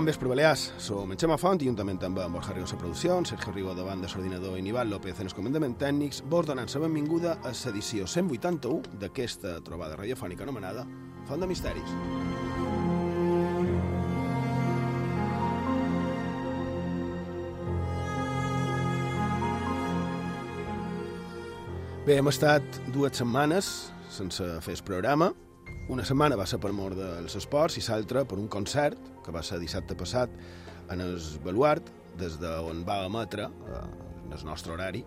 Bon vespre, Balears. Som en Xema Font i juntament amb en Borja Riu a producció, Sergio Rigo davant de l'ordinador i Nival López en els comandaments tècnics, vos donant la benvinguda a l'edició 181 d'aquesta trobada radiofònica anomenada Font de Misteris. Bé, hem estat dues setmanes sense fer el programa. Una setmana va ser per mort dels esports i l'altra per un concert que va ser dissabte passat en el Baluart, des d'on va emetre, eh, en el nostre horari,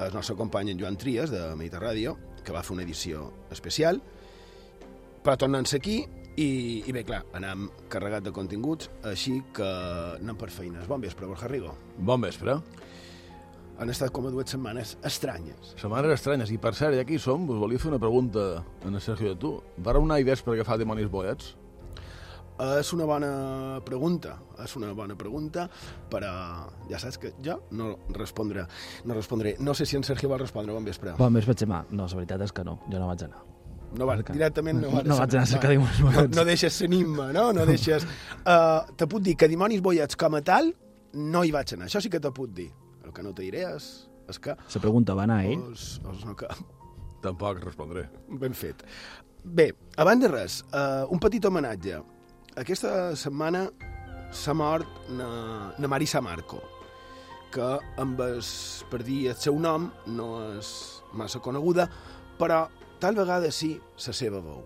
el nostre company en Joan Trias, de Mediterràdio, que va fer una edició especial, però tornant-se aquí, i, i bé, clar, anem carregat de continguts, així que anem per feines. Bon vespre, Borja Rigo. Bon vespre. Han estat com a dues setmanes estranyes. Setmanes estranyes. I per cert, ja que hi som, us volia fer una pregunta a en Sergio de tu. Va raonar idees per agafar dimonis boiats? És una bona pregunta, és una bona pregunta, però ja saps que jo no respondré. No, respondré. no sé si en Sergio va respondre, bon vespre. Bon vespre, Xema. No, la veritat és que no, jo no vaig anar. No va, directament no, va no vaig anar a cercar dimonis no, boiats. no deixes l'enigma, no? No deixes... Uh, te puc dir que dimonis boiats com a tal no hi vaig anar, això sí que te puc dir. Que no te diré és, és que... La pregunta va anar a ell? Els, els no que... Tampoc respondré. Ben fet. Bé, abans de res, uh, un petit homenatge. Aquesta setmana s'ha mort na, na Marisa Marco, que amb es, per dir el seu nom no és massa coneguda, però tal vegada sí la seva veu.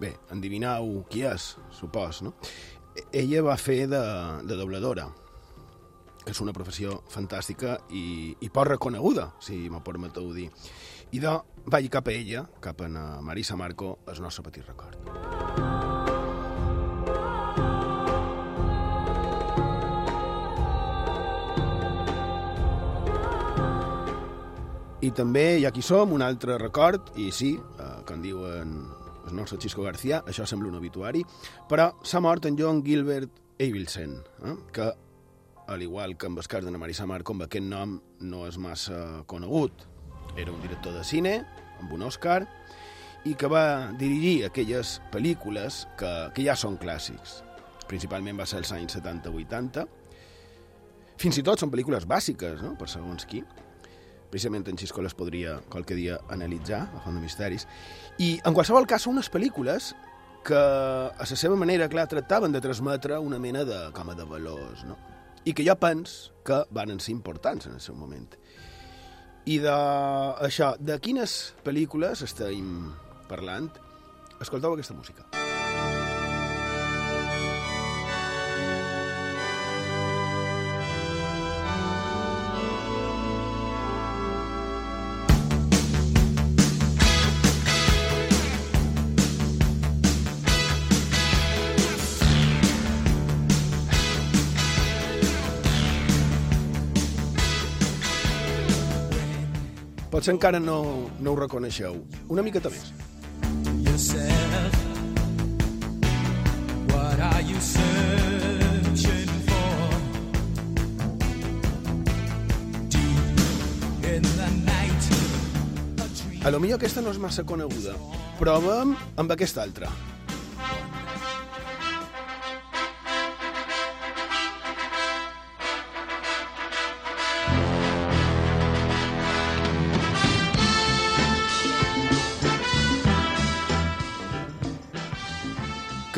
Bé, endivinau qui és, supos, no? Ella va fer de, de dobladora, que és una professió fantàstica i, i poc reconeguda, si m'ho permeteu dir. I de, vaig cap a ella, cap a Marisa Marco, el nostre petit record. I també, ja aquí som, un altre record, i sí, eh, com diuen el nostre Xisco García, això sembla un obituari, però s'ha mort en John Gilbert Abelson, eh, que, al igual que amb el cas de na Marisa Marco, amb aquest nom no és massa conegut. Era un director de cine, amb un Oscar, i que va dirigir aquelles pel·lícules que, que ja són clàssics. Principalment va ser els anys 70-80. Fins i tot són pel·lícules bàsiques, no?, per segons qui precisament en Xisco les podria qualque dia analitzar, a Font de Misteris. I, en qualsevol cas, són unes pel·lícules que, a la seva manera, clar, tractaven de transmetre una mena de, com a de valors, no? I que jo pens que van ser importants en el seu moment. I de això, de quines pel·lícules estem parlant? Escolteu aquesta música. Potser encara no, no ho reconeixeu. Una miqueta més. yourself. What are you searching for? Deep in the night, a lo millor aquesta no és massa coneguda. Prova'm amb aquesta altra.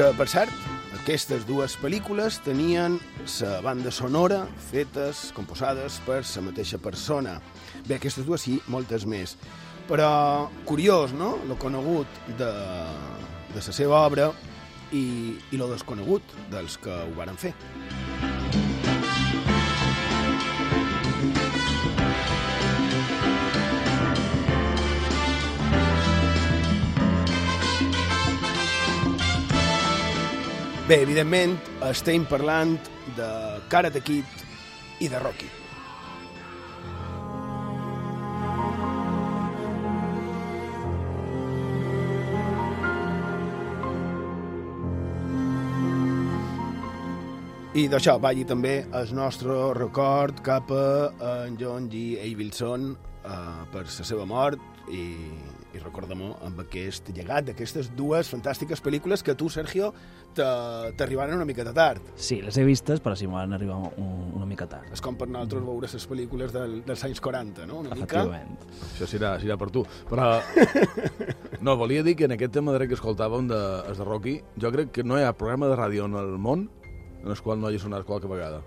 Que, per cert, aquestes dues pel·lícules tenien la banda sonora fetes, composades per la mateixa persona. Bé, aquestes dues sí, moltes més. Però curiós, no?, lo conegut de, de la seva obra i, i lo desconegut dels que ho varen fer. Bé, evidentment, estem parlant de Karate Kid i de Rocky. I d'això vagi també el nostre record cap a en John G. Avildson eh, per la seva mort i, i recordem-ho amb aquest llegat d'aquestes dues fantàstiques pel·lícules que tu, Sergio, te- t'arribaren una miqueta tard. Sí, les he vistes, però sí, m'ho van arribar un, una mica tard. És com per nosaltres veure les pel·lícules del, dels anys 40, no? Una mica. Efectivament. Això serà, serà per tu. Però... No, volia dir que en aquest tema que escoltàvem de, es de Rocky, jo crec que no hi ha programa de ràdio en el món en el qual no hagi sonat qualque vegada.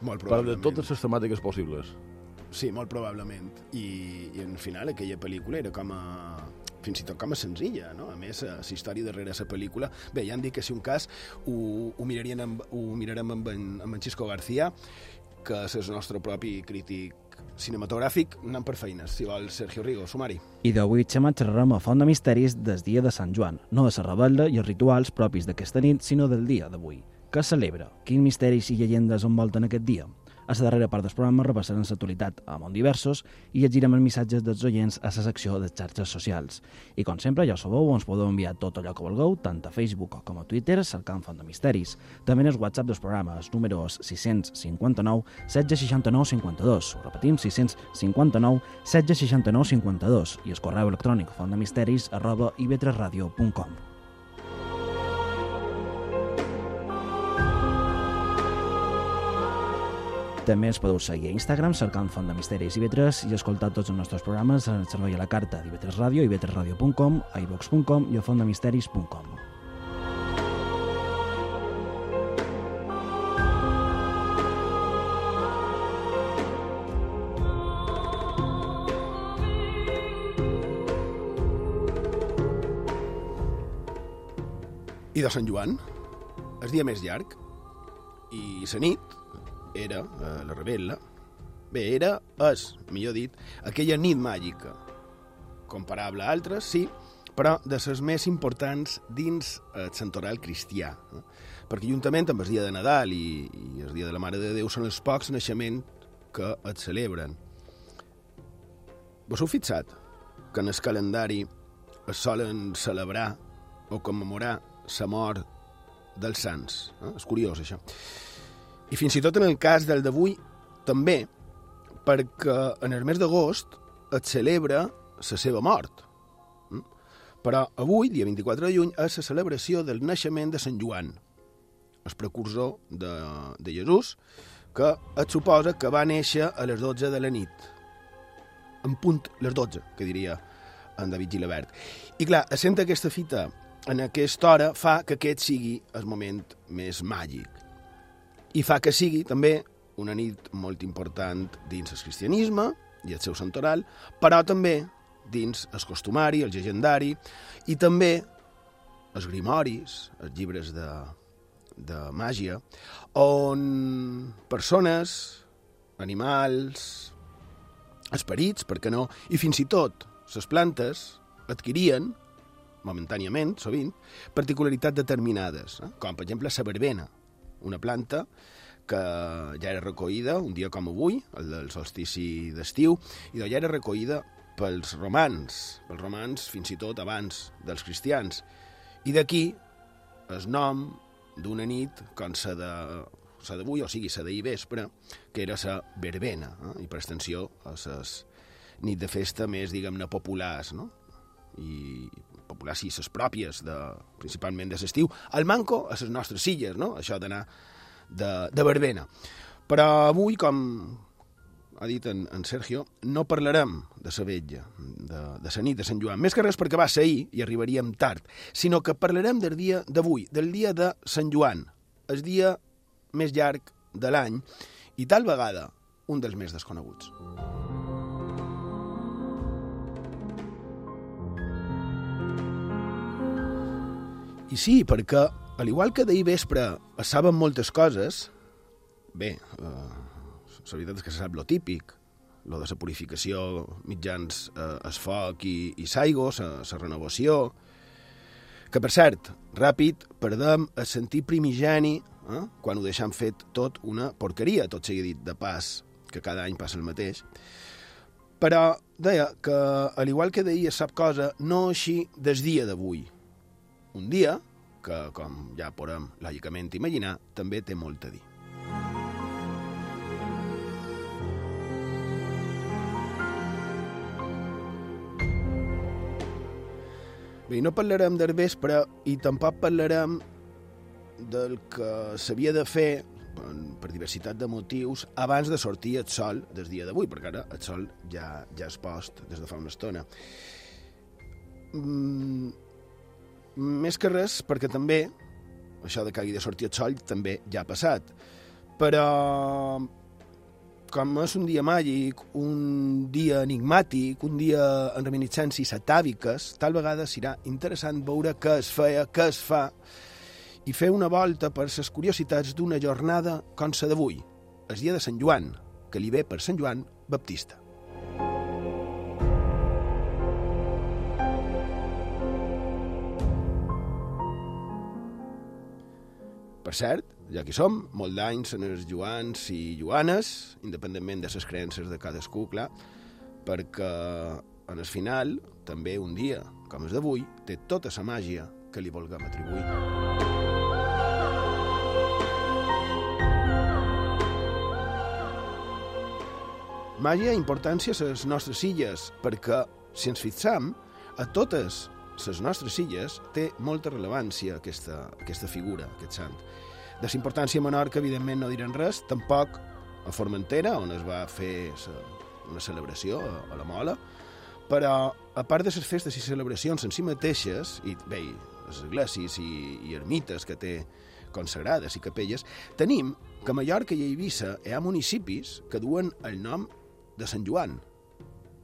Molt Per de probablement. totes les temàtiques possibles. Sí, molt probablement. I, I al final aquella pel·lícula era com a fins i tot com a senzilla, no? A més, la història darrere la pel·lícula... Bé, ja han dit que si un cas ho, ho, mirarien amb, ho mirarem amb en, amb en Xisco García, que és el nostre propi crític cinematogràfic. Anem per feines, si vol, Sergio Rigo, sumari. I d'avui xema xerrarem a Font de Misteris del dia de Sant Joan, no de la rebel·la i els rituals propis d'aquesta nit, sinó del dia d'avui. Què celebra? Quins misteris i llegendes envolten aquest dia? A la darrera part del programa repassarem l'actualitat a món diversos i llegirem els missatges dels oients a la secció de xarxes socials. I com sempre, ja ho sabeu, ens podeu enviar tot allò que vulgueu, tant a Facebook com a Twitter, cercant Font de Misteris. També en el WhatsApp dels programes, números 659 1669 52. Ho repetim, 659 1669 52 i el correu electrònic fontdemisteris arroba ivetresradio.com. També ens podeu seguir a Instagram cercant Font de Misteris i Vetres i escoltar tots els nostres programes en el servei a la carta d'Ivetres Ràdio, ivetresradio.com, a ivox.com i a fontdemisteris.com. I de Sant Joan, el dia més llarg, i la nit era eh, la rebel·la. Bé, era, és, millor dit, aquella nit màgica. Comparable a altres, sí, però de les més importants dins el santoral cristià. No? Perquè juntament amb el dia de Nadal i, i el dia de la Mare de Déu són els pocs naixements que es celebren. Vos heu fixat que en el calendari es solen celebrar o commemorar la mort dels sants. Eh? És curiós, això. I fins i tot en el cas del d'avui, també, perquè en el mes d'agost es celebra la seva mort. Mm? Però avui, dia 24 de juny, és la celebració del naixement de Sant Joan, el precursor de, de Jesús, que es suposa que va néixer a les 12 de la nit. En punt les 12, que diria en David Gilabert. I clar, sent aquesta fita en aquesta hora fa que aquest sigui el moment més màgic. I fa que sigui també una nit molt important dins el cristianisme i el seu santoral, però també dins el costumari, el llegendari, i també els grimoris, els llibres de, de màgia, on persones, animals, esperits, per què no, i fins i tot les plantes adquirien, momentàniament, sovint, particularitats determinades, eh? com per exemple la verbena, una planta que ja era recollida un dia com avui, el del solstici d'estiu, i ja era recollida pels romans, pels romans fins i tot abans dels cristians. I d'aquí el nom d'una nit com la de la d'avui, o sigui, la d'ahir vespre, que era la verbena, eh? i per extensió a les nit de festa més, diguem-ne, populars, no? i populars i les pròpies, de, principalment de l'estiu. El manco a les nostres illes, no? això d'anar de, de verbena. Però avui, com ha dit en, en Sergio, no parlarem de la vetlla, de, de la nit de Sant Joan, més que res perquè va ser ahir i arribaríem tard, sinó que parlarem del dia d'avui, del dia de Sant Joan, el dia més llarg de l'any i tal vegada un dels més desconeguts. I sí, perquè, al igual que d'ahir vespre es saben moltes coses, bé, eh, la veritat és que se sap lo típic, lo de la purificació mitjans eh, es foc i, i s'aigua, la renovació, Que, per cert, ràpid, perdem el sentir primigeni eh? quan ho deixem fet tot una porqueria, tot sigui dit de pas, que cada any passa el mateix. Però deia que, al igual que d'ahir sap cosa, no així des dia d'avui. Un dia que, com ja podem lògicament imaginar, també té molt a dir. Bé, no parlarem del vespre i tampoc parlarem del que s'havia de fer per, diversitat de motius abans de sortir el sol del dia d'avui, perquè ara el sol ja, ja és post des de fa una estona. Mm, més que res perquè també això de que hagi de sortir el sol també ja ha passat. Però com és un dia màgic, un dia enigmàtic, un dia en reminiscències atàviques, tal vegada serà interessant veure què es feia, què es fa, i fer una volta per les curiositats d'una jornada com la d'avui, el dia de Sant Joan, que li ve per Sant Joan Baptista. Per cert, ja que som, molt d'anys en els Joans i Joanes, independentment de les creences de cadascú, clar, perquè en el final, també un dia, com és d'avui, té tota la màgia que li vulguem atribuir. Màgia i importància a les nostres illes, perquè, si ens fixam, a totes les nostres illes té molta rellevància aquesta, aquesta figura, aquest sant. De la importància menor, que evidentment no diran res, tampoc a Formentera, on es va fer sa, una celebració a, a la Mola, però a part de les festes i celebracions en si mateixes, i bé, les esglésies i, i ermites que té consagrades i capelles, tenim que a Mallorca i a Eivissa hi ha municipis que duen el nom de Sant Joan,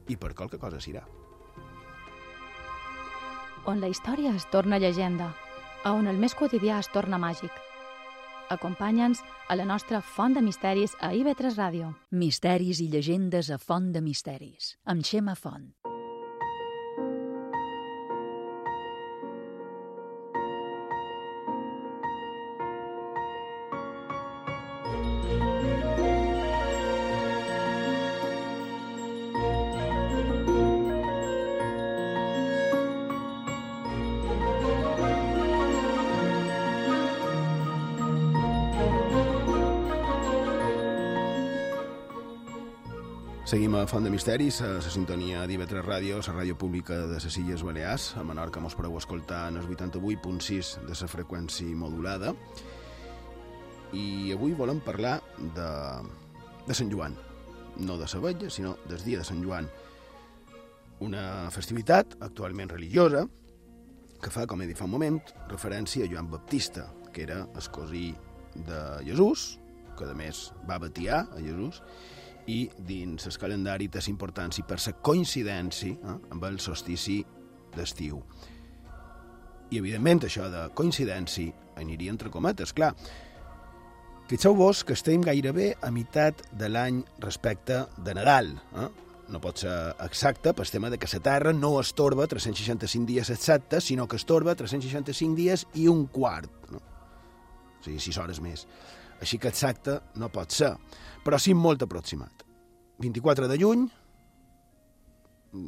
i per qualque cosa serà. On la història es torna llegenda, a on el més quotidià es torna màgic. Acompanya'ns a la nostra Font de Misteris a IB3 Ràdio. Misteris i llegendes a Font de Misteris, amb Xema Font. Seguim a Font de Misteris, a la sintonia d'IV3 Ràdio, la ràdio pública de les Illes Balears. A Menorca mos podeu escoltar en el 88.6 de la freqüència modulada. I avui volem parlar de, de Sant Joan. No de Sabella, sinó del dia de Sant Joan. Una festivitat actualment religiosa que fa, com he dit fa un moment, referència a Joan Baptista, que era el cosí de Jesús, que a més va batiar a Jesús, i dins el calendari té importància per la coincidència eh, amb el solstici d'estiu. I, evidentment, això de coincidència aniria entre cometes, clar. Fixeu-vos que estem gairebé a meitat de l'any respecte de Nadal. Eh? No pot ser exacte pel tema de que la Terra no es torba 365 dies exactes, sinó que es torba 365 dies i un quart. No? O sigui, 6 hores més. Així que exacte no pot ser, però sí molt aproximat. 24 de juny,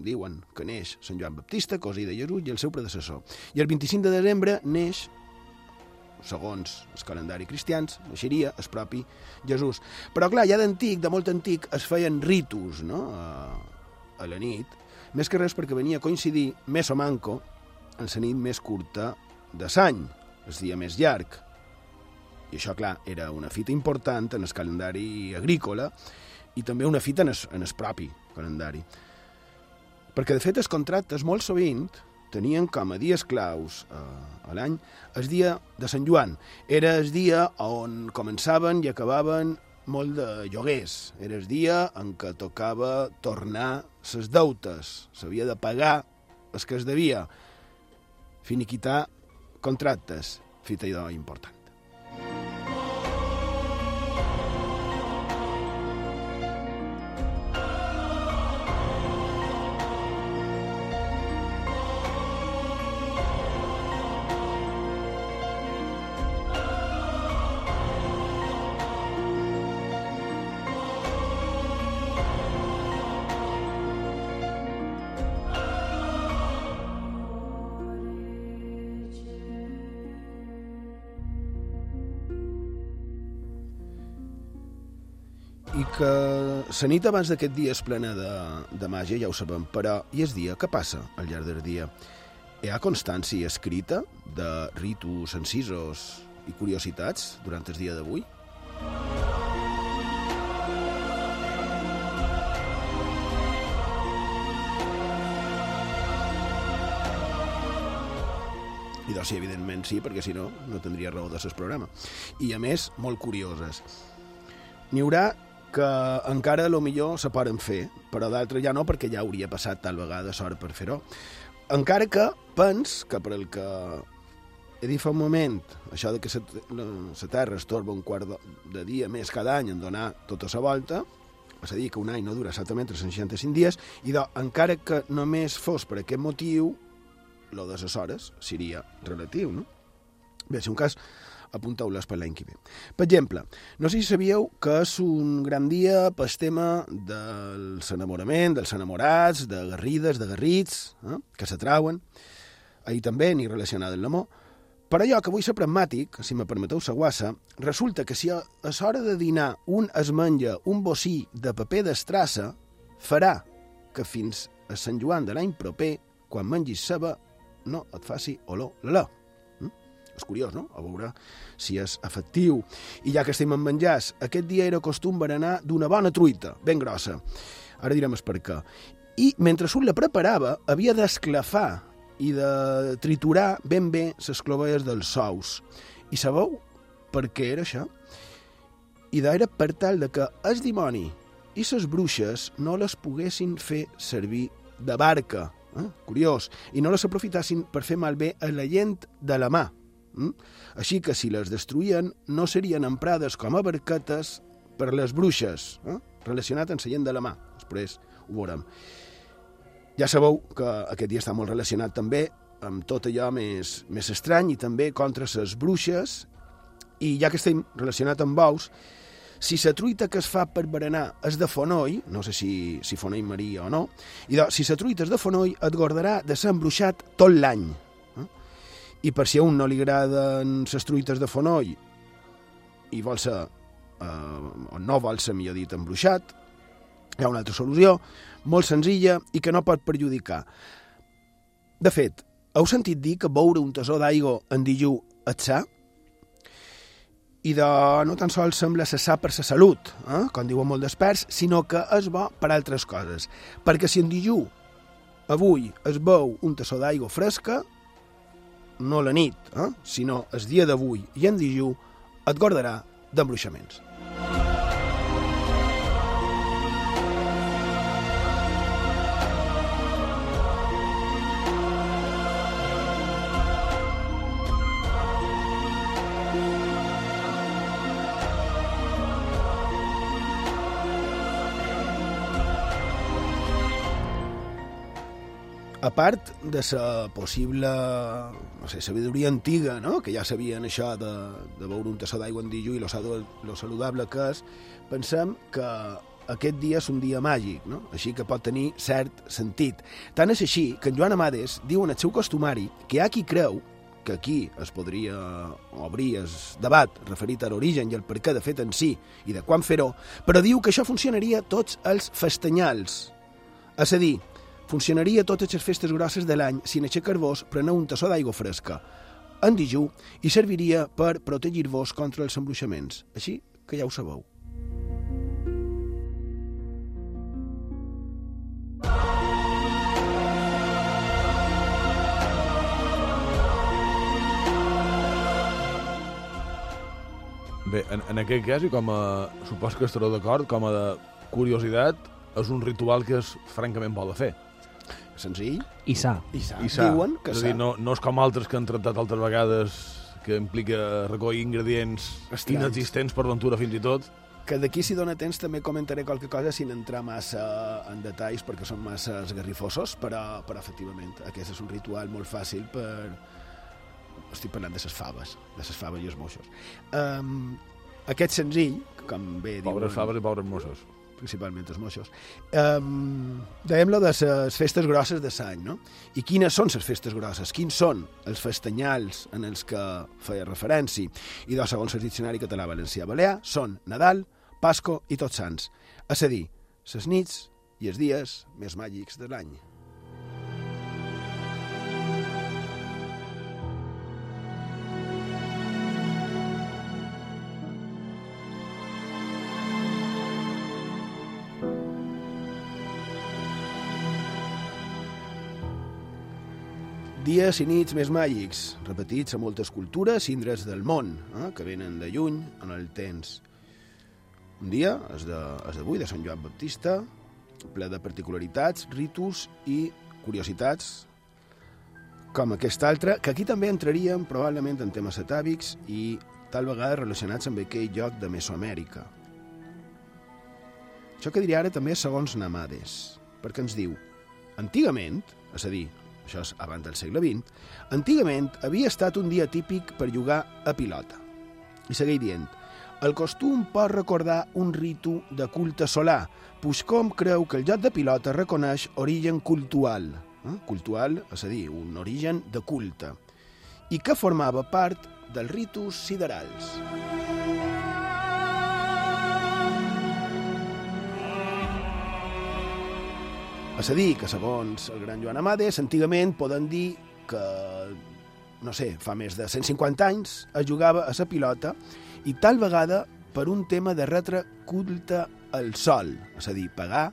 diuen que neix Sant Joan Baptista, cosí de Jesús, i el seu predecessor. I el 25 de desembre neix, segons el calendari cristians, naixeria el propi Jesús. Però clar, ja d'antic, de molt antic, es feien ritus no? a, a la nit, més que res perquè venia a coincidir, més o manco, en la nit més curta de l'any, el dia més llarg. I això, clar, era una fita important en el calendari agrícola i també una fita en el, en el propi calendari. Perquè, de fet, els contractes molt sovint tenien com a dies claus eh, a l'any el dia de Sant Joan. Era el dia on començaven i acabaven molt de lloguers. Era el dia en què tocava tornar les deutes. S'havia de pagar el que es devia. Finiquitar contractes. Fita idò important. I que la nit abans d'aquest dia és plena de, de màgia, ja ho sabem, però i el dia, què passa al llarg del dia? Hi ha constància escrita de ritus, encisos i curiositats durant el dia d'avui? I doncs sí, evidentment sí, perquè si no, no tindria raó de ser programa. I a més, molt curioses. N'hi haurà que encara lo millor se poden fer, però d'altres ja no, perquè ja hauria passat tal vegada sort per fer-ho. Encara que pens que per el que he dit fa un moment, això de que la Terra es torba un quart de, de dia més cada any en donar tota la volta, és a dir, que un any no dura exactament 365 dies, i doncs, encara que només fos per aquest motiu, lo de les hores seria relatiu, no? Bé, si un cas, apunteu-les per l'any que ve. Per exemple, no sé si sabíeu que és un gran dia pel tema del enamorament, dels enamorats, de garrides, de garrits, eh? que s'atrauen. Ahir també n'hi relacionada amb l'amor. Però jo, que vull ser pragmàtic, si me permeteu la guassa, resulta que si a l'hora de dinar un es menja un bocí de paper d'estrassa, farà que fins a Sant Joan de l'any proper, quan mengis ceba, no et faci olor la. És curiós, no? A veure si és efectiu. I ja que estem en menjars, aquest dia era costum berenar d'una bona truita, ben grossa. Ara direm per què. I mentre un la preparava, havia d'esclafar i de triturar ben bé les clovelles dels sous. I sabeu per què era això? I era per tal de que el dimoni i les bruixes no les poguessin fer servir de barca, eh? curiós, i no les aprofitassin per fer malbé a la gent de la mà. Mm? Així que si les destruïen no serien emprades com a barquetes per les bruixes, eh? relacionat amb la gent de la mà. Després ho veurem. Ja sabeu que aquest dia està molt relacionat també amb tot allò més, més estrany i també contra les bruixes i ja que estem relacionat amb bous, si la truita que es fa per berenar és de fonoll, no sé si, si fonoll maria o no, i doncs, si la truita és de fonoll, et guardarà de ser embruixat tot l'any. I per si a un no li agraden les truites de fonoll i vol ser, eh, o no vol ser, millor dit, embruixat, hi ha una altra solució, molt senzilla i que no pot perjudicar. De fet, heu sentit dir que beure un tasó d'aigua en dijú et sa? I de no tan sols sembla cessar per la salut, eh? com diuen molt d'experts, sinó que és bo per altres coses. Perquè si en dijú avui es beu un tassó d'aigua fresca, no la nit, eh? sinó el dia d'avui i en dijú, et guardarà d'embruixaments. A part de la possible, no sé, sabidoria antiga, no? que ja sabien això de, de beure un tassó d'aigua en dijú i lo, lo saludable que és, pensem que aquest dia és un dia màgic, no? així que pot tenir cert sentit. Tant és així que en Joan Amades diu en el seu costumari que hi ha qui creu que aquí es podria obrir el debat referit a l'origen i el per què de fet en si i de quan fer-ho, però diu que això funcionaria tots els festanyals. És a dir, funcionaria totes les festes grosses de l'any si en aixecar-vos preneu un tassó d'aigua fresca en dijú i serviria per protegir-vos contra els embruixaments. Així que ja ho sabeu. Bé, en, en aquest cas, i com a... Supos que estareu d'acord, com a de curiositat, és un ritual que és francament bo de fer. Senzill. I sa. I sa. I sa. Diuen que és sa. a dir, no, no és com altres que han tractat altres vegades que implica recollir ingredients Estranys. inexistents per ventura fins i tot. Que d'aquí, si dona temps, també comentaré qualque cosa sin entrar massa en detalls, perquè són massa esgarrifosos, però, però efectivament, aquest és un ritual molt fàcil per... Estic parlant de ses faves, de ses faves i els moixos. Um, aquest senzill, com bé diuen... Pobres faves i pobres mossos. Principalment els moixos. Um, Dèiem-lo de les festes grosses de l'any, no? I quines són les festes grosses? Quins són els festanyals en els que feia referència? I doncs, segons el diccionari català valencià balear, són Nadal, Pasco i Tots Sants, és a dir, ses nits i els dies més màgics de l'any. Dies i nits més màgics, repetits a moltes cultures i indrets del món, eh, que venen de lluny en el temps. Un dia, és de, és d'avui, de Sant Joan Baptista, ple de particularitats, ritus i curiositats, com aquest altre, que aquí també entraríem probablement en temes atàvics i tal vegada relacionats amb aquell lloc de Mesoamèrica. Això que diré ara també segons Namades, perquè ens diu, antigament, és a dir, això és abans del segle XX, antigament havia estat un dia típic per jugar a pilota. I segueix dient, el costum pot recordar un ritu de culte solar, pues com creu que el joc de pilota reconeix origen cultual, eh? cultual, és a dir, un origen de culte, i que formava part dels ritus siderals. És a dir, que segons el gran Joan Amades, antigament poden dir que, no sé, fa més de 150 anys es jugava a la pilota i tal vegada per un tema de retre culte al sol, és a dir, pagar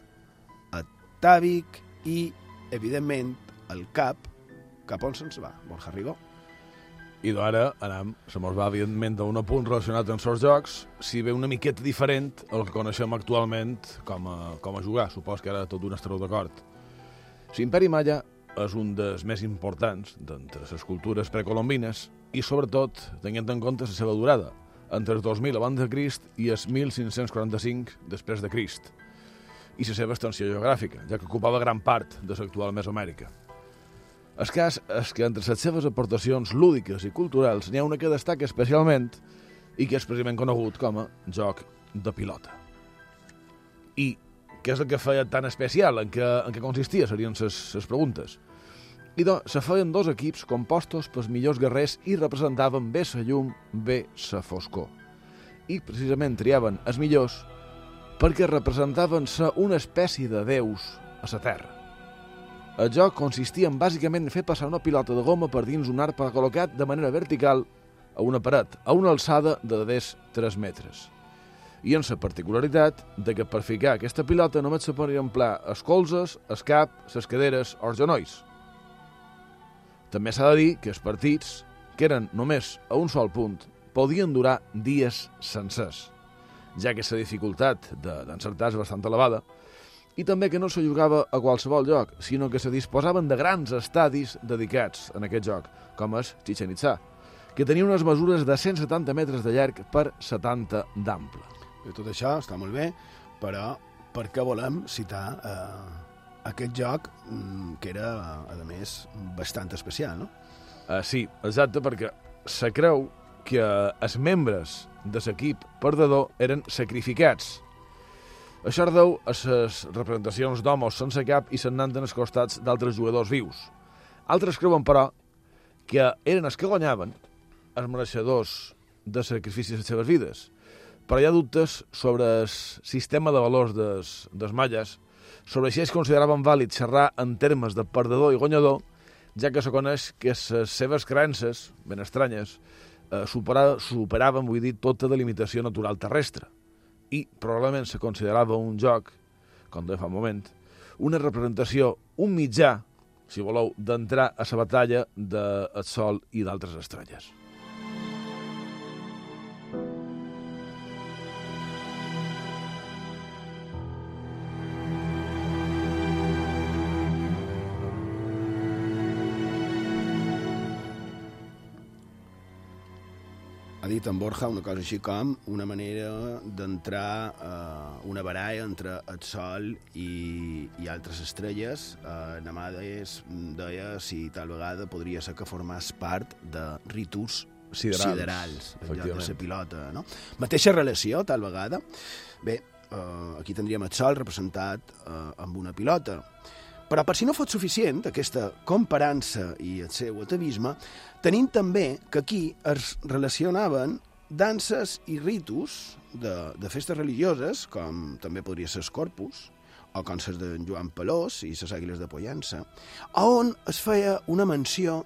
a Tàvic i, evidentment, el cap cap on se'ns va, Borja Rigó. I d'ara anem, se mos va, evidentment, a un apunt relacionat amb els jocs, si ve una miqueta diferent al que coneixem actualment com a, com a jugar. Supos que ara tot un estareu d'acord. L'Imperi Maya és un dels més importants d'entre les cultures precolombines i, sobretot, tenint en compte la seva durada, entre els 2000 abans de Crist i els 1545 després de Crist, i la seva extensió geogràfica, ja que ocupava gran part de l'actual Mesoamèrica. El cas és que entre les seves aportacions lúdiques i culturals n'hi ha una que destaca especialment i que és precisament conegut com a joc de pilota. I què és el que feia tan especial? En què, en què consistia? Serien les preguntes. I doncs, se feien dos equips compostos pels millors guerrers i representaven bé la llum, bé la foscor. I precisament triaven els millors perquè representaven ser una espècie de déus a la Terra. El joc consistia en bàsicament fer passar una pilota de goma per dins un arpa col·locat de manera vertical a una paret, a una alçada de des 3 metres. I en la particularitat de que per ficar aquesta pilota només se podien emplear els colzes, el cap, les caderes o els genolls. També s'ha de dir que els partits, que eren només a un sol punt, podien durar dies sencers, ja que la dificultat d'encertar és bastant elevada, i també que no se jugava a qualsevol lloc, sinó que se disposaven de grans estadis dedicats en aquest joc, com és Chichen Itza, que tenia unes mesures de 170 metres de llarg per 70 d'ample. Tot això està molt bé, però per què volem citar eh, aquest joc mm, que era, a més, bastant especial, no? Uh, sí, exacte, perquè se creu que els membres de l'equip perdedor eren sacrificats. Això deu a les representacions d'homes sense cap i sennant en els costats d'altres jugadors vius. Altres creuen, però, que eren els que guanyaven els mereixedors de sacrificis de les seves vides. Però hi ha dubtes sobre el sistema de valors des, des malles, sobre si es consideraven vàlid xerrar en termes de perdedor i guanyador, ja que se coneix que les seves creences, ben estranyes, eh, supera, superaven, vull dir, tota delimitació natural terrestre. I probablement se considerava un joc, com de fa un moment, una representació, un mitjà, si voleu, d'entrar a la batalla del Sol i d'altres estrelles. Dit en Borja una cosa així com una manera d'entrar eh, una baralla entre el Sol i, i altres estrelles. Eh, Namades deia si tal vegada podria ser que formàs part de ritus Siderals, siderals en lloc de la pilota. No? Mateixa relació, tal vegada. Bé, eh, aquí tindríem el Sol representat eh, amb una pilota. Però per si no fos suficient, aquesta comparança i el seu atavisme, tenim també que aquí es relacionaven danses i ritus de, de festes religioses, com també podria ser el Corpus, o concerts de Joan Pelós i les Àguiles de Pollença, on es feia una menció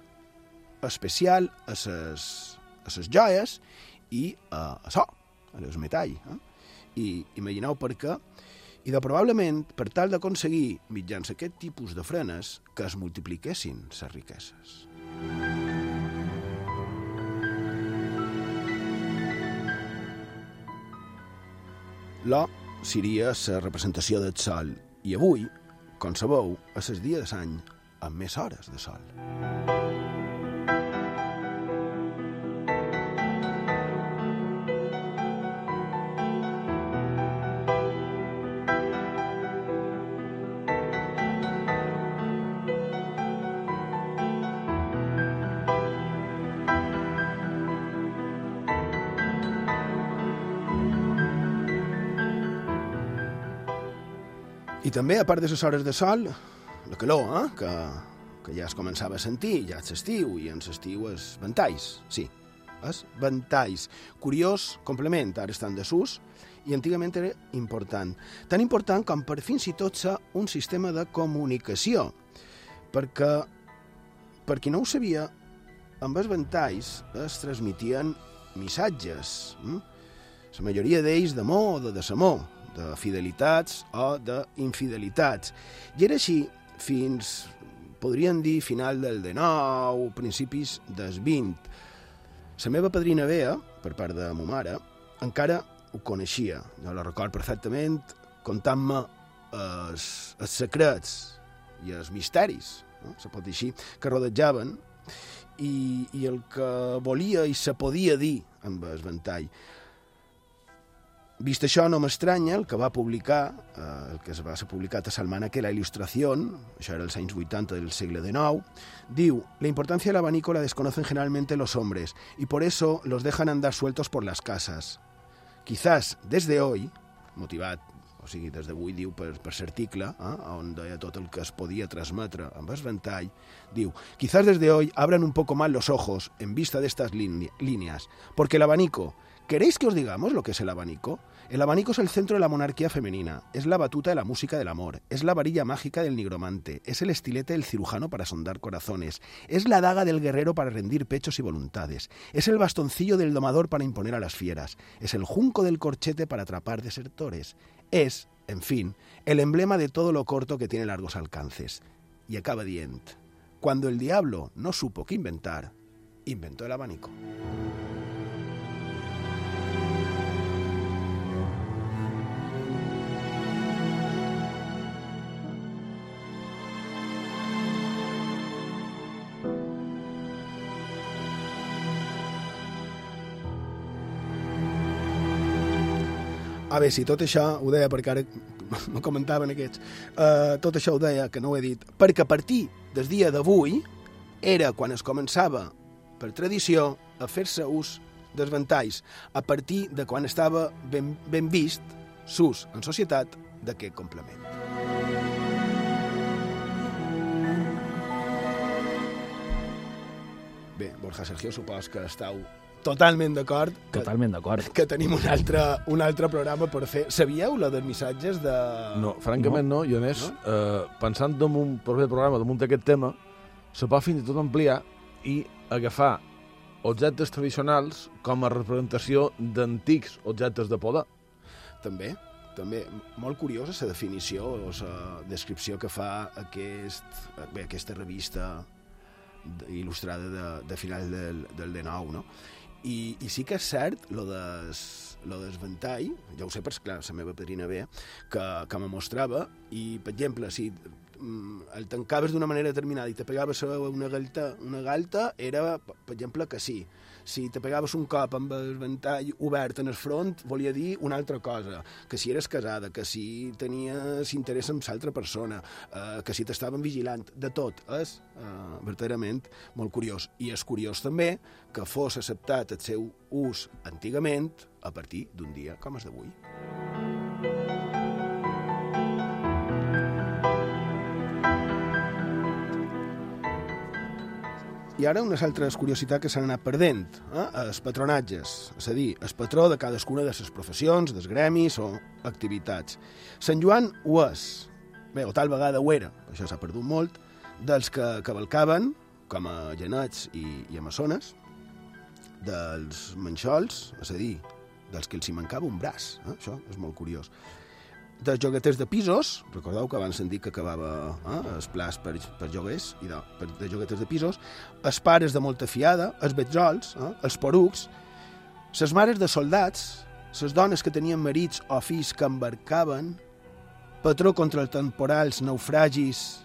especial a les a ses joies i a, a so, a les metall. Eh? I imagineu per què, i de probablement per tal d'aconseguir, mitjans aquest tipus de frenes, que es multipliquessin les riqueses. L'O seria la representació del sol i avui, com sabeu, és el dia de l'any amb més hores de sol. També, a part de les hores de sol, la calor, eh? que, que ja es començava a sentir, ja és estiu, i en l'estiu és ventalls, sí, és ventalls. Curiós complement, ara estan de sus, i antigament era important. Tan important com per fins i tot ser un sistema de comunicació, perquè, per qui no ho sabia, amb els ventalls es transmitien missatges, hm? la majoria d'ells d'amor o de desamor, de fidelitats o d'infidelitats. I era així fins, podríem dir, final del XIX, principis del XX. La meva padrina Bea, per part de ma mare, encara ho coneixia. Jo la record perfectament contant-me els, els secrets i els misteris, no? se pot dir així, que rodejaven i, i el que volia i se podia dir amb el ventall. Vist això, no m'estranya el que va publicar, eh, el que es va ser publicat a Salmana, que la il·lustració, això era els anys 80 del segle XIX, diu, la importancia del abanico la desconocen generalmente los hombres y por eso los dejan andar sueltos por las casas. Quizás desde hoy, motivat, o sigui, des d'avui diu per, per l'article, eh, on deia tot el que es podia transmetre amb el ventall, diu, quizás desde hoy abran un poco más los ojos en vista de estas líneas, porque el abanico, ¿Queréis que os digamos lo que es el abanico? El abanico es el centro de la monarquía femenina, es la batuta de la música del amor, es la varilla mágica del nigromante, es el estilete del cirujano para sondar corazones, es la daga del guerrero para rendir pechos y voluntades, es el bastoncillo del domador para imponer a las fieras, es el junco del corchete para atrapar desertores, es, en fin, el emblema de todo lo corto que tiene largos alcances. Y acaba dient, cuando el diablo no supo qué inventar, inventó el abanico. A veure, si tot això ho deia perquè ara me comentaven aquests, uh, tot això ho deia, que no ho he dit, perquè a partir del dia d'avui era quan es començava, per tradició, a fer-se ús dels ventalls, a partir de quan estava ben, ben vist s'ús en societat d'aquest complement. Bé, Borja Sergio, supos que estàu totalment d'acord que, Totalment d'acord. que tenim un altre, un altre programa per fer. Sabíeu la dels missatges de... No, francament no, i a més, no? eh, pensant en un proper programa damunt d'aquest tema, se pot fins i tot ampliar i agafar objectes tradicionals com a representació d'antics objectes de poder. També, també, molt curiosa la definició o la descripció que fa aquest, bé, aquesta revista il·lustrada de, de final del, del D9, no? I, I sí que és cert, lo des, lo des ventall, ja ho sé, perquè, clar, la meva padrina ve, que, que me mostrava, i, per exemple, si mm, el tancaves d'una manera determinada i te pegaves una galta, una galta era, per exemple, que sí. Si te pegaves un cop amb el ventall obert en el front, volia dir una altra cosa, que si eres casada, que si tenies interès en l'altra persona, eh, que si t'estaven vigilant, de tot. És eh, verdaderament molt curiós. I és curiós també que fos acceptat el seu ús antigament a partir d'un dia com és d'avui. I ara unes altres curiositats que s'han anat perdent. Eh? Els patronatges, és a dir, el patró de cadascuna de les professions, dels gremis o activitats. Sant Joan ho és, bé, o tal vegada ho era, això s'ha perdut molt, dels que cavalcaven, com a genets i, i amazones, dels manxols, és a dir, dels que els hi mancava un braç, eh? això és molt curiós, dels jogueters de pisos, recordeu que abans hem dit que acabava eh, els plats per, per joguers, i de, per, de jogueters de pisos, els pares de molta fiada, els betzols, eh, els porucs, les mares de soldats, les dones que tenien marits o fills que embarcaven, patró contra els temporals, naufragis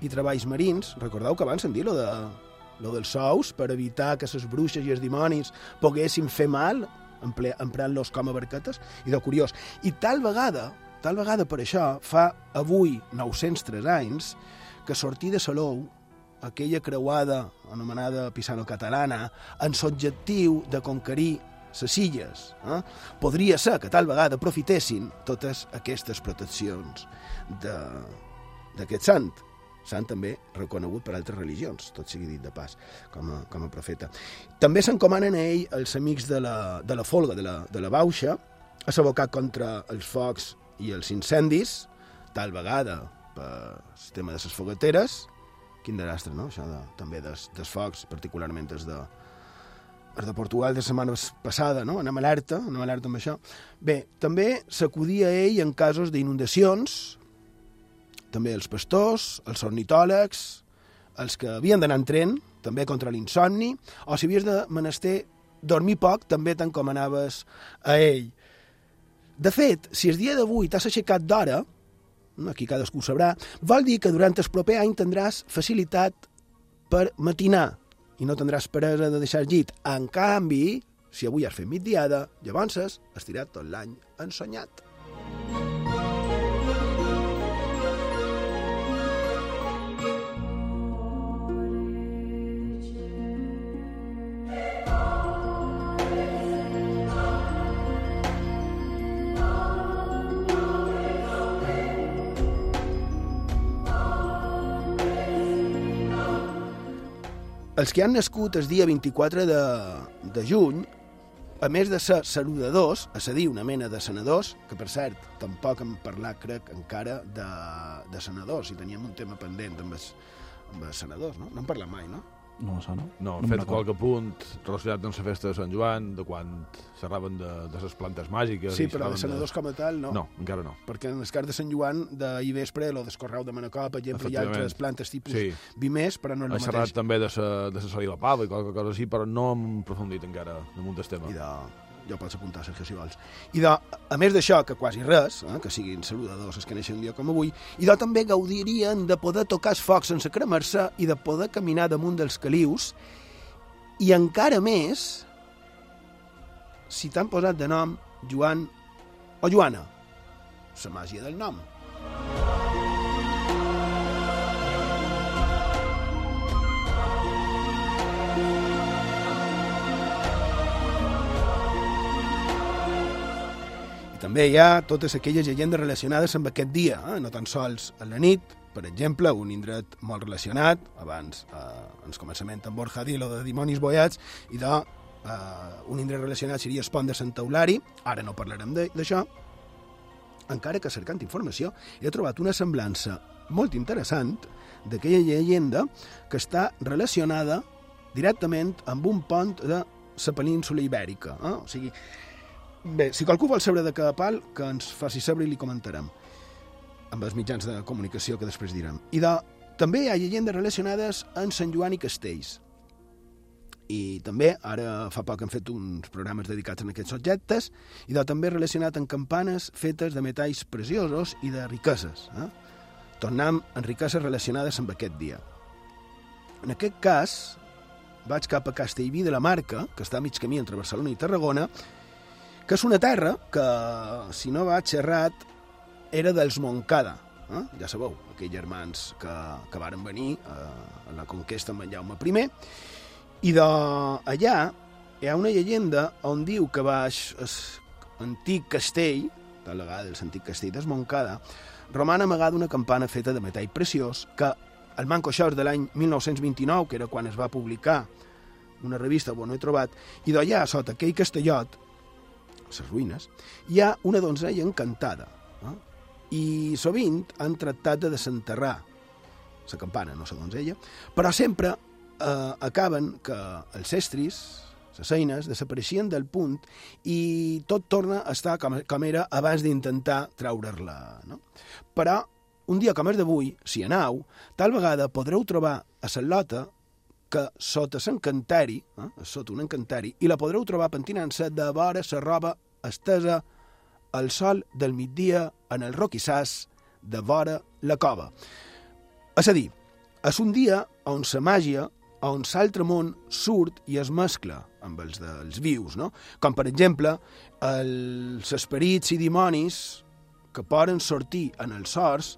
i treballs marins. Recordeu que abans hem dit lo, de, lo dels sous per evitar que les bruixes i els dimonis poguessin fer mal emprant-los com a barquetes, i de curiós. I tal vegada, tal vegada per això, fa avui 903 anys, que sortir de Salou, aquella creuada anomenada pisano-catalana, en l'objectiu de conquerir les illes. Eh? Podria ser que tal vegada aprofitessin totes aquestes proteccions d'aquest sant, sant també reconegut per altres religions, tot sigui dit de pas, com a, com a profeta. També s'encomanen a ell els amics de la, de la folga, de la, de la bauxa, a s'abocar contra els focs i els incendis, tal vegada per el tema de les fogateres, quin desastre, no?, això de, també des, des focs, particularment des de, els de Portugal de setmana passada, no? anem alerta, anem alerta amb això. Bé, també s'acudia a ell en casos d'inundacions, també els pastors, els ornitòlegs, els que havien d'anar en tren, també contra l'insomni, o si havies de menester dormir poc, també t'encomanaves a ell. De fet, si el dia d'avui t'has aixecat d'hora, aquí cadascú ho sabrà, vol dir que durant el proper any tindràs facilitat per matinar i no tindràs peresa de deixar el llit. En canvi, si avui has fet migdiada, llavors has estirat tot l'any ensonyat. Els que han nascut el dia 24 de, de juny, a més de ser saludadors, és a dir, una mena de senadors, que per cert, tampoc hem parlat, crec, encara de, de senadors, i teníem un tema pendent amb els, amb els senadors, no? No en parlat mai, no? No me sona. No, No fet qualque punt relacionat amb la festa de Sant Joan, de quan xerraven de, de les plantes màgiques. Sí, i però de senadors com a tal, no. No, encara no. Perquè en el cas de Sant Joan, d'ahir vespre, lo d'Escorreu de Manacor, per exemple, hi ha altres plantes tipus Sí. vimers, però no és He el xerrat mateix. també de sa, de sa salida pava i qualque cosa així, però no hem aprofundit encara damunt del tema. I de... Ja ho pots apuntar, Sergio, si vols. I de, a més d'això, que quasi res, eh, que siguin saludadors els que neixen un dia com avui, i de també gaudirien de poder tocar els focs sense cremar-se i de poder caminar damunt dels calius, i encara més si t'han posat de nom Joan o Joana. La màgia del nom. També hi ha totes aquelles llegendes relacionades amb aquest dia, eh? no tan sols a la nit, per exemple, un indret molt relacionat, abans eh, ens començament amb Borja Dilo de Dimonis Boiats, i de, eh, un indret relacionat seria el pont de Sant Eulari, ara no parlarem d'això, encara que cercant informació he trobat una semblança molt interessant d'aquella llegenda que està relacionada directament amb un pont de la península ibèrica. Eh? O sigui, bé, si qualcú vol saber de què pal, que ens faci saber i li comentarem amb els mitjans de comunicació que després direm. I de, també hi ha llegendes relacionades amb Sant Joan i Castells. I també, ara fa poc hem fet uns programes dedicats a aquests objectes, i de, també relacionat amb campanes fetes de metalls preciosos i de riqueses. Eh? Tornem amb riqueses relacionades amb aquest dia. En aquest cas, vaig cap a Castellví de la Marca, que està a mig camí entre Barcelona i Tarragona, que és una terra que, si no vaig errat, era dels Moncada. Eh? Ja sabeu, aquells germans que, que varen venir eh, a la conquesta amb en Jaume I. I d'allà hi ha una llegenda on diu que baix l'antic castell, tal vegada el antic castell des Moncada, roman amagada una campana feta de metall preciós que el Manco Shores de l'any 1929, que era quan es va publicar una revista on he trobat, i d'allà, sota aquell castellot, les ruïnes, hi ha una donzella encantada. Eh? I sovint han tractat de desenterrar la campana, no la donzella, però sempre eh, acaben que els estris, les eines, desapareixien del punt i tot torna a estar com, com era abans d'intentar treure-la. No? Però un dia com és d'avui, si anau, tal vegada podreu trobar a la lota que sota l'encantari, eh, sota un encantari, i la podreu trobar pentinant-se de vora la roba estesa al sol del migdia en el roquissàs de vora la cova. És a dir, és un dia on la màgia, on l'altre món surt i es mescla amb els dels vius, no? Com, per exemple, els esperits i dimonis que poden sortir en els sorts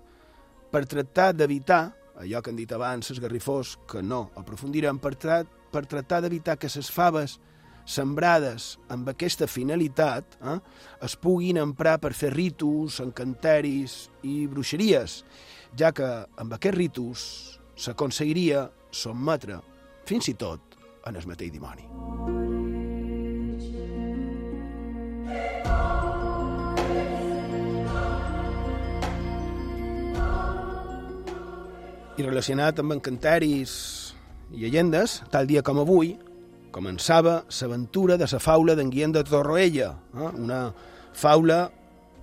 per tractar d'evitar, allò que han dit abans els garrifós, que no aprofundirem, per, tra per tractar d'evitar que les faves sembrades amb aquesta finalitat eh, es puguin emprar per fer ritus, encanteris i bruixeries, ja que amb aquests ritus s'aconseguiria sotmetre fins i tot en el mateix dimoni. I relacionat amb encanteris i llegendes, tal dia com avui, començava l'aventura de la faula d'en Guillem de Torroella, eh? una faula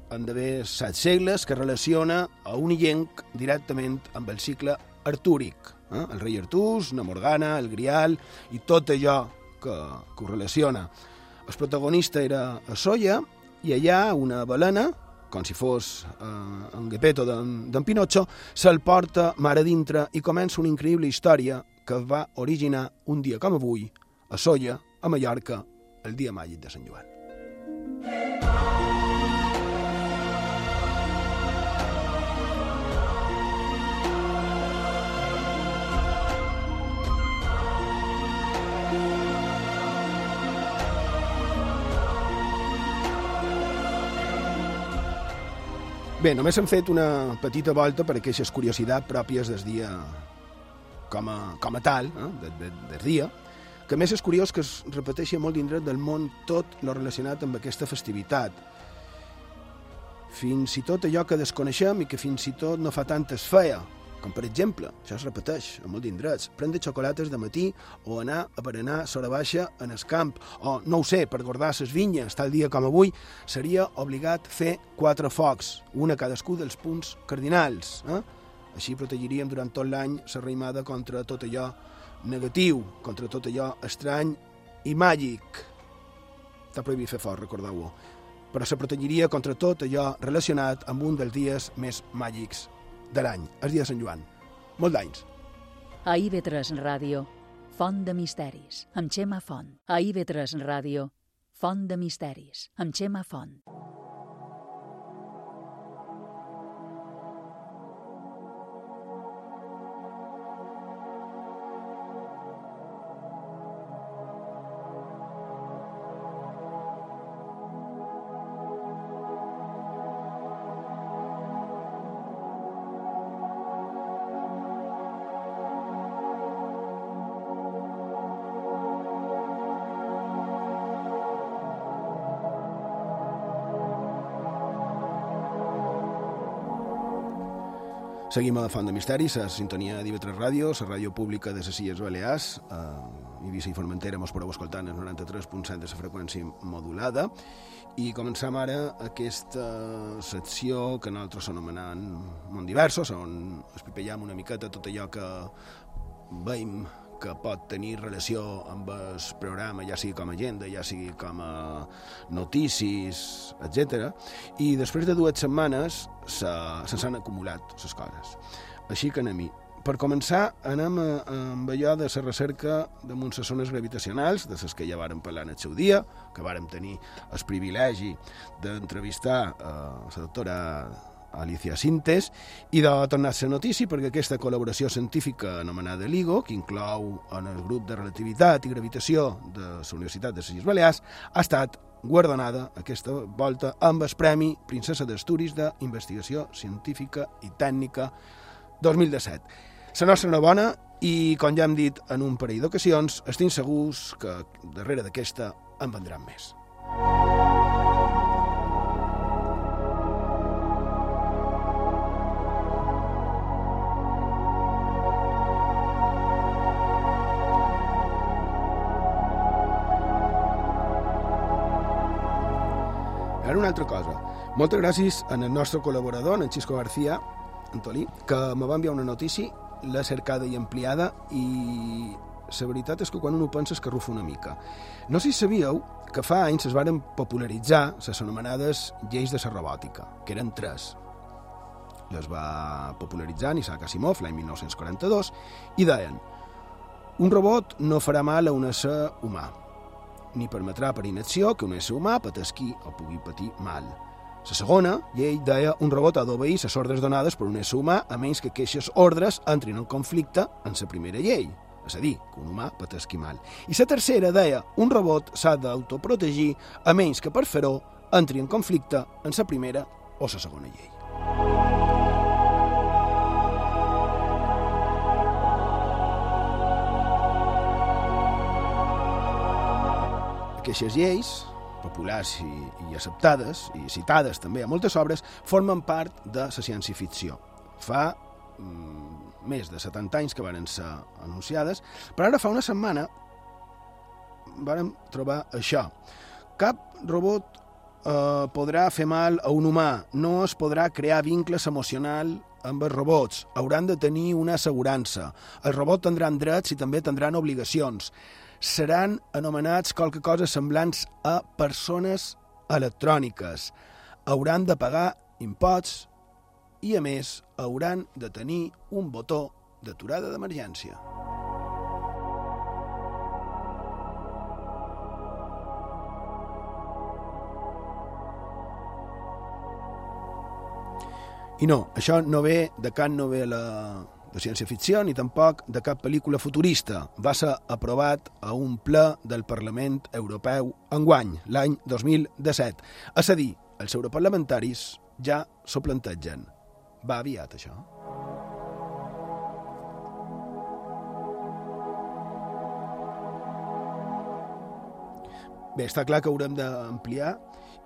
han d'haver set segles que relaciona a un illenc directament amb el cicle artúric. Eh? El rei Artús, la Morgana, el Grial i tot allò que, que ho relaciona. El protagonista era a Solla i allà una balena, com si fos eh, en Gepetto d'en Pinocchio, se'l porta mar a dintre i comença una increïble història que va originar un dia com avui a Solla, a Mallorca, el dia màgic de Sant Joan. Bé, només hem fet una petita volta per aquestes curiositats pròpies del dia com a, com a tal, eh, del, del, del dia, que més és curiós que es repeteixi molt d'indret del món tot lo relacionat amb aquesta festivitat. Fins i tot allò que desconeixem i que fins i tot no fa tant es feia, com per exemple, això es repeteix a molt d'indrets, prendre xocolates de matí o anar a berenar sora baixa en el camp, o, no ho sé, per guardar les vinyes, tal dia com avui, seria obligat fer quatre focs, una a cadascú dels punts cardinals. Eh? Així protegiríem durant tot l'any la reimada contra tot allò negatiu, contra tot allò estrany i màgic. Està prohibit fer foc, recordeu-ho. Però se protegiria contra tot allò relacionat amb un dels dies més màgics de l'any, el dia de Sant Joan. Molt d'anys. A IB3 Ràdio, Font de Misteris, amb Xema Font. A IB3 Ràdio, Font de Misteris, amb Xema Font. Seguim a Font de Misteris, a sintonia d'IV3 Ràdio, la ràdio pública de les Illes Balears, a Eivissa i Formentera mos podeu escoltar en el 93.7 de la freqüència modulada, i començam ara aquesta secció que nosaltres anomenant Mont Diversos, on espipellam una miqueta tot allò que veiem que pot tenir relació amb el programa, ja sigui com a agenda, ja sigui com a notícies, etc. I després de dues setmanes se, se s'han acumulat les coses. Així que anem-hi. Per començar, anem a, amb allò de la recerca de les zones gravitacionals, de les que ja vàrem parlar en el seu dia, que vàrem tenir el privilegi d'entrevistar a la doctora Alicia Sintes, i de tornar-se notícia perquè aquesta col·laboració científica anomenada LIGO, que inclou en el grup de relativitat i gravitació de la Universitat de les Illes Balears, ha estat guardonada aquesta volta amb el Premi Princesa d'Asturis d'Investigació Científica i Tècnica 2017. La nostra enhorabona i, com ja hem dit en un parell d'ocasions, estic segurs que darrere d'aquesta en vendran més. Ara una altra cosa. Moltes gràcies al nostre col·laborador, en Xisco García, Antolí, que me va enviar una notícia, l'ha cercada i ampliada, i la veritat és que quan un ho pensa es que rufa una mica. No sé si sabíeu que fa anys es varen popularitzar les anomenades lleis de la robòtica, que eren tres. Les va popularitzar Isaac Asimov l'any 1942 i deien un robot no farà mal a un ésser humà, ni permetrà per inacció que un ésser humà patesqui o pugui patir mal. La segona llei deia un robot ha d'obeir les ordres donades per un ésser humà a menys que aquestes ordres entrin en conflicte amb la primera llei, és a dir, que un humà patesqui mal. I la tercera deia un robot s'ha d'autoprotegir a menys que per fer-ho entri en conflicte amb la primera o la segona llei. Aquestes lleis, populars i, i acceptades, i citades també a moltes obres, formen part de la ciència-ficció. Fa mm, més de 70 anys que varen ser anunciades, però ara fa una setmana vàrem trobar això. Cap robot eh, podrà fer mal a un humà, no es podrà crear vincles emocional amb els robots, hauran de tenir una assegurança. Els robots tindran drets i també tindran obligacions seran anomenats qualque cosa semblants a persones electròniques. Hauran de pagar imposts i, a més, hauran de tenir un botó d'aturada d'emergència. I no, això no ve de cap novel·la de ciència-ficció ni tampoc de cap pel·lícula futurista. Va ser aprovat a un ple del Parlament Europeu enguany, l'any 2017. És a dir, els europarlamentaris ja s'ho plantegen. Va aviat, això? Bé, està clar que haurem d'ampliar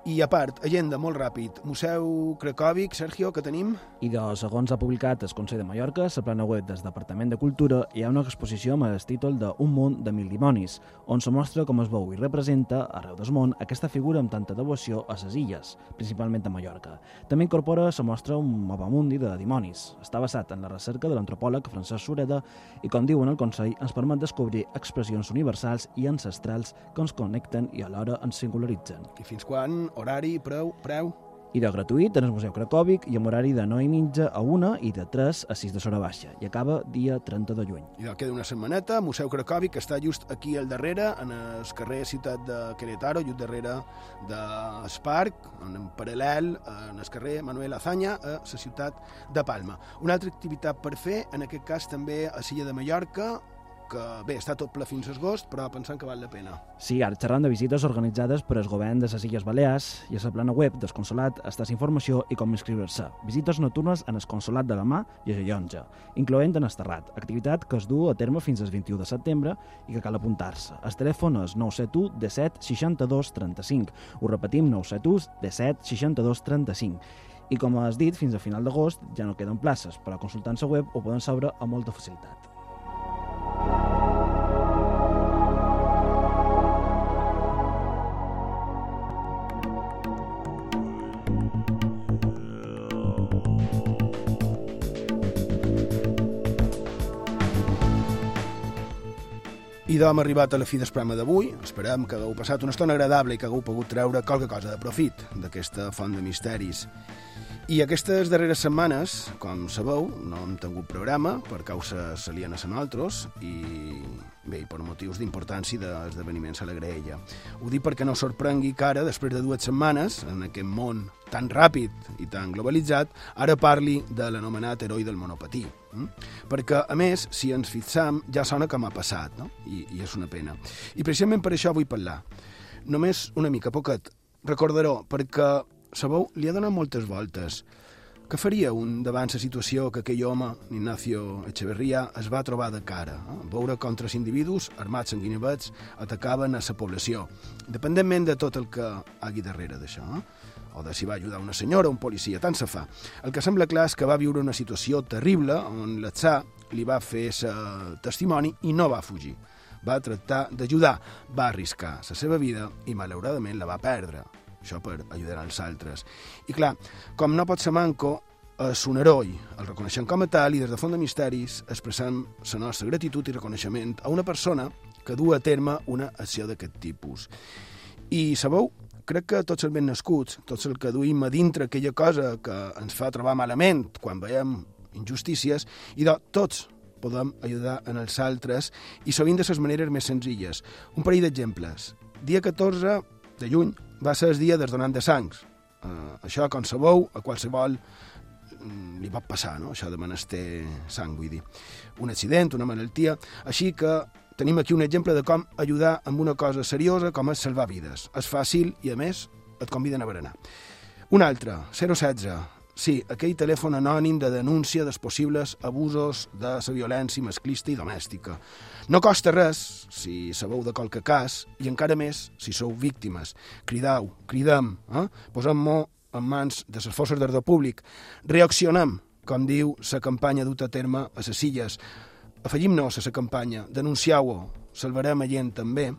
i a part, agenda molt ràpid. Museu Cracòvic, Sergio, que tenim? I de, segons ha publicat el Consell de Mallorca, la plana web del Departament de Cultura, hi ha una exposició amb el títol de Un món de mil dimonis, on se mostra com es veu i representa, arreu del món, aquesta figura amb tanta devoció a les illes, principalment a Mallorca. També incorpora se mostra un mapamundi de dimonis. Està basat en la recerca de l'antropòleg Francesc Sureda i, com diuen el Consell, ens permet descobrir expressions universals i ancestrals que ens connecten i alhora ens singularitzen. I fins quan? Horari, preu, preu? I de gratuït en el Museu Cracòvic i amb horari de 9 i mitja a 1 i de 3 a 6 de Sora Baixa. I acaba dia 30 de juny. I queda una setmaneta, Museu Cracòvic, que està just aquí al darrere, en el carrer Ciutat de Querétaro, just darrere del parc, en paral·lel, en el carrer Manuel Azaña, a la ciutat de Palma. Una altra activitat per fer, en aquest cas també a Silla de Mallorca, que bé, està tot ple fins a agost, però pensant que val la pena. Sí, ara xerrant de visites organitzades per el govern de les Illes Balears i a la plana web del Consolat la informació i com inscriure-se. Visites nocturnes en el Consolat de la Mà i a Jallonja, incloent en Esterrat, activitat que es du a terme fins al 21 de setembre i que cal apuntar-se. El telèfon és 971 17 62 35. Ho repetim, 971 17 62 35. I com has dit, fins a final d'agost ja no queden places, però consultant la web ho poden saber amb molta facilitat. Thank you. I d'hom arribat a la fi del programa d'avui. Esperem que hagueu passat una estona agradable i que hagueu pogut treure qualque cosa de profit d'aquesta font de misteris. I aquestes darreres setmanes, com sabeu, no hem tingut programa per causes alienes a nosaltres i, bé, per motius d'importància d'esdeveniments a la graella. Ho dic perquè no sorprengui que ara, després de dues setmanes, en aquest món tan ràpid i tan globalitzat, ara parli de l'anomenat heroi del monopatí. Mm? Perquè, a més, si ens fixam, ja sona que m'ha passat, no? I, I és una pena. I precisament per això vull parlar. Només una mica, poquet. Recordaró, perquè sabeu, li ha donat moltes voltes. Què faria un davant la situació que aquell home, Ignacio Echeverría, es va trobar de cara? Eh? Veure com tres individus, armats en guinevets, atacaven a la població, dependentment de tot el que hagi darrere d'això. Eh? o de si va ajudar una senyora o un policia, tant se fa. El que sembla clar és que va viure una situació terrible on l'atzar li va fer testimoni i no va fugir. Va tractar d'ajudar, va arriscar la seva vida i malauradament la va perdre. Això per ajudar als altres. I clar, com no pot ser manco, és un heroi. El reconeixem com a tal i des de Font de Misteris expressem la nostra gratitud i reconeixement a una persona que du a terme una acció d'aquest tipus. I sabeu, crec que tots els ben nascuts, tots el que duïm a dintre aquella cosa que ens fa trobar malament quan veiem injustícies, i de tots podem ajudar en els altres i sovint de les maneres més senzilles. Un parell d'exemples. Dia 14 de juny va ser el dia dels donants de sangs. Uh, això, com sabeu, a qualsevol mm, li pot passar, no? això de menester sang, vull dir. Un accident, una malaltia. Així que tenim aquí un exemple de com ajudar amb una cosa seriosa com és salvar vides. És fàcil i, a més, et conviden a berenar. Un altre, 016. Sí, aquell telèfon anònim de denúncia dels possibles abusos de la violència masclista i domèstica. No costa res, si sabeu de qualque cas, i encara més si sou víctimes. Cridau, cridem, eh? posem-mo en mans de les forces d'ordre públic. Reaccionem, com diu la campanya duta a terme a les illes. Afegim-nos a la campanya, denunciau-ho, salvarem a gent també.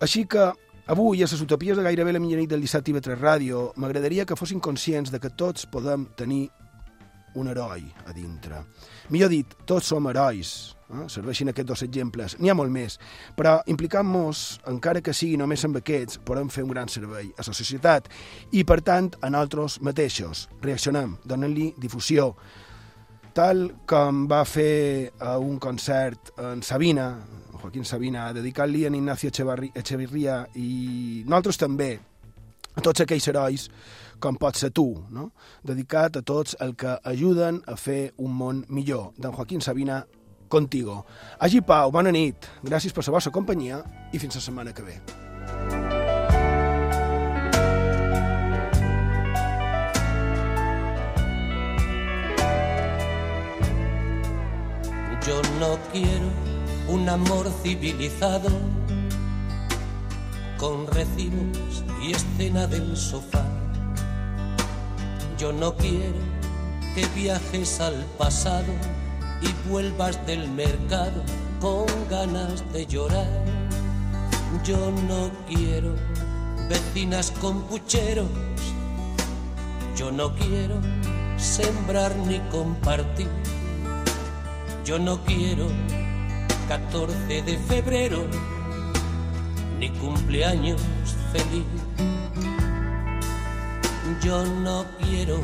Així que Avui, a les utopies de gairebé la mitjanit del dissabte i 3 Ràdio, m'agradaria que fossin conscients de que tots podem tenir un heroi a dintre. Millor dit, tots som herois. Eh? Serveixin aquests dos exemples. N'hi ha molt més. Però implicant-nos, encara que sigui només amb aquests, podem fer un gran servei a la societat i, per tant, a nosaltres mateixos. Reaccionem, donem-li difusió. Tal com va fer a un concert en Sabina, Joaquín Sabina, dedicat-li a Ignacio Echeverría i nosaltres també, a tots aquells herois com pot ser tu, no? dedicat a tots el que ajuden a fer un món millor. D'en Joaquín Sabina, contigo. Hagi pau, bona nit, gràcies per la vostra companyia i fins la setmana que ve. Yo no quiero un amor civilizado con recibos y escena del sofá. Yo no quiero que viajes al pasado y vuelvas del mercado con ganas de llorar. Yo no quiero vecinas con pucheros. Yo no quiero sembrar ni compartir. Yo no quiero 14 de febrero, ni cumpleaños feliz. Yo no quiero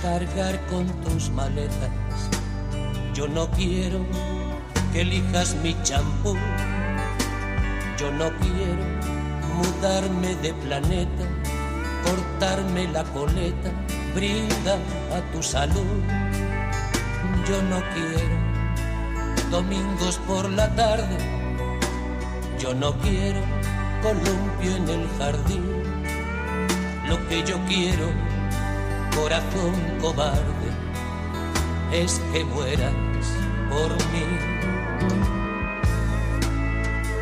cargar con tus maletas, yo no quiero que elijas mi champú, yo no quiero mudarme de planeta, cortarme la coleta, brinda a tu salud. Yo no quiero domingos por la tarde. Yo no quiero columpio en el jardín. Lo que yo quiero, corazón cobarde, es que mueras por mí.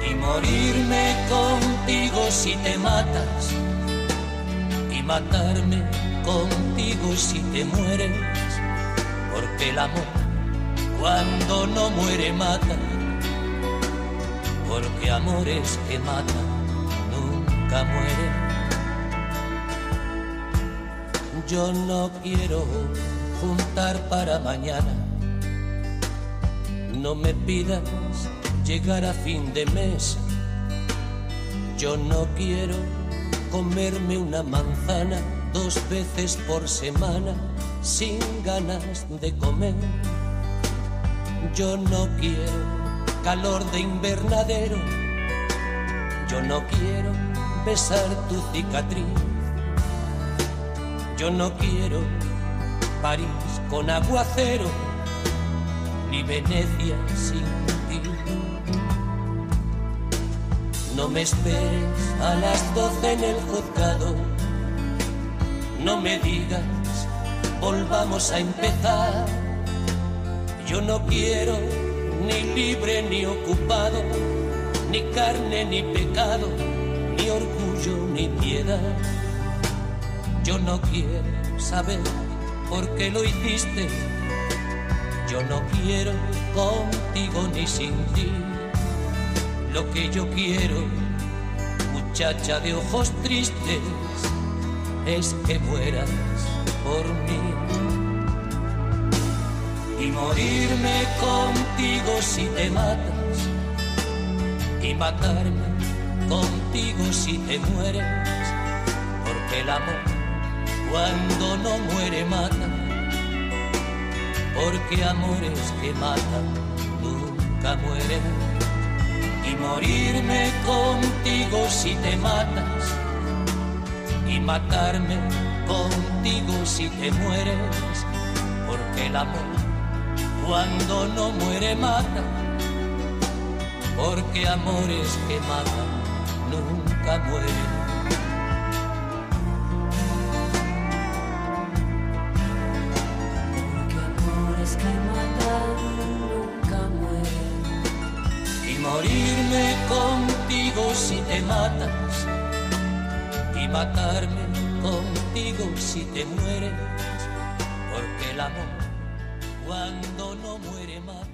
Y morirme contigo si te matas. Y matarme contigo si te mueres. Porque el amor cuando no muere mata, porque amores que matan nunca mueren. Yo no quiero juntar para mañana, no me pidas llegar a fin de mes. Yo no quiero comerme una manzana dos veces por semana sin ganas de comer yo no quiero calor de invernadero, yo no quiero besar tu cicatriz, yo no quiero París con aguacero, ni Venecia sin ti. No me esperes a las doce en el juzgado, no me digas volvamos a empezar. Yo no quiero ni libre ni ocupado, ni carne ni pecado, ni orgullo ni piedad. Yo no quiero saber por qué lo hiciste. Yo no quiero contigo ni sin ti. Lo que yo quiero, muchacha de ojos tristes, es que mueras por mí. Y morirme contigo si te matas. Y matarme contigo si te mueres. Porque el amor cuando no muere mata. Porque amores que matan nunca mueren. Y morirme contigo si te matas. Y matarme contigo si te mueres. Porque el amor cuando no muere mata. Porque amores que matan nunca mueren. amores que matan nunca mueren. y morirme contigo si te matas y matarme contigo si te mueres porque el amor cuando no muere mata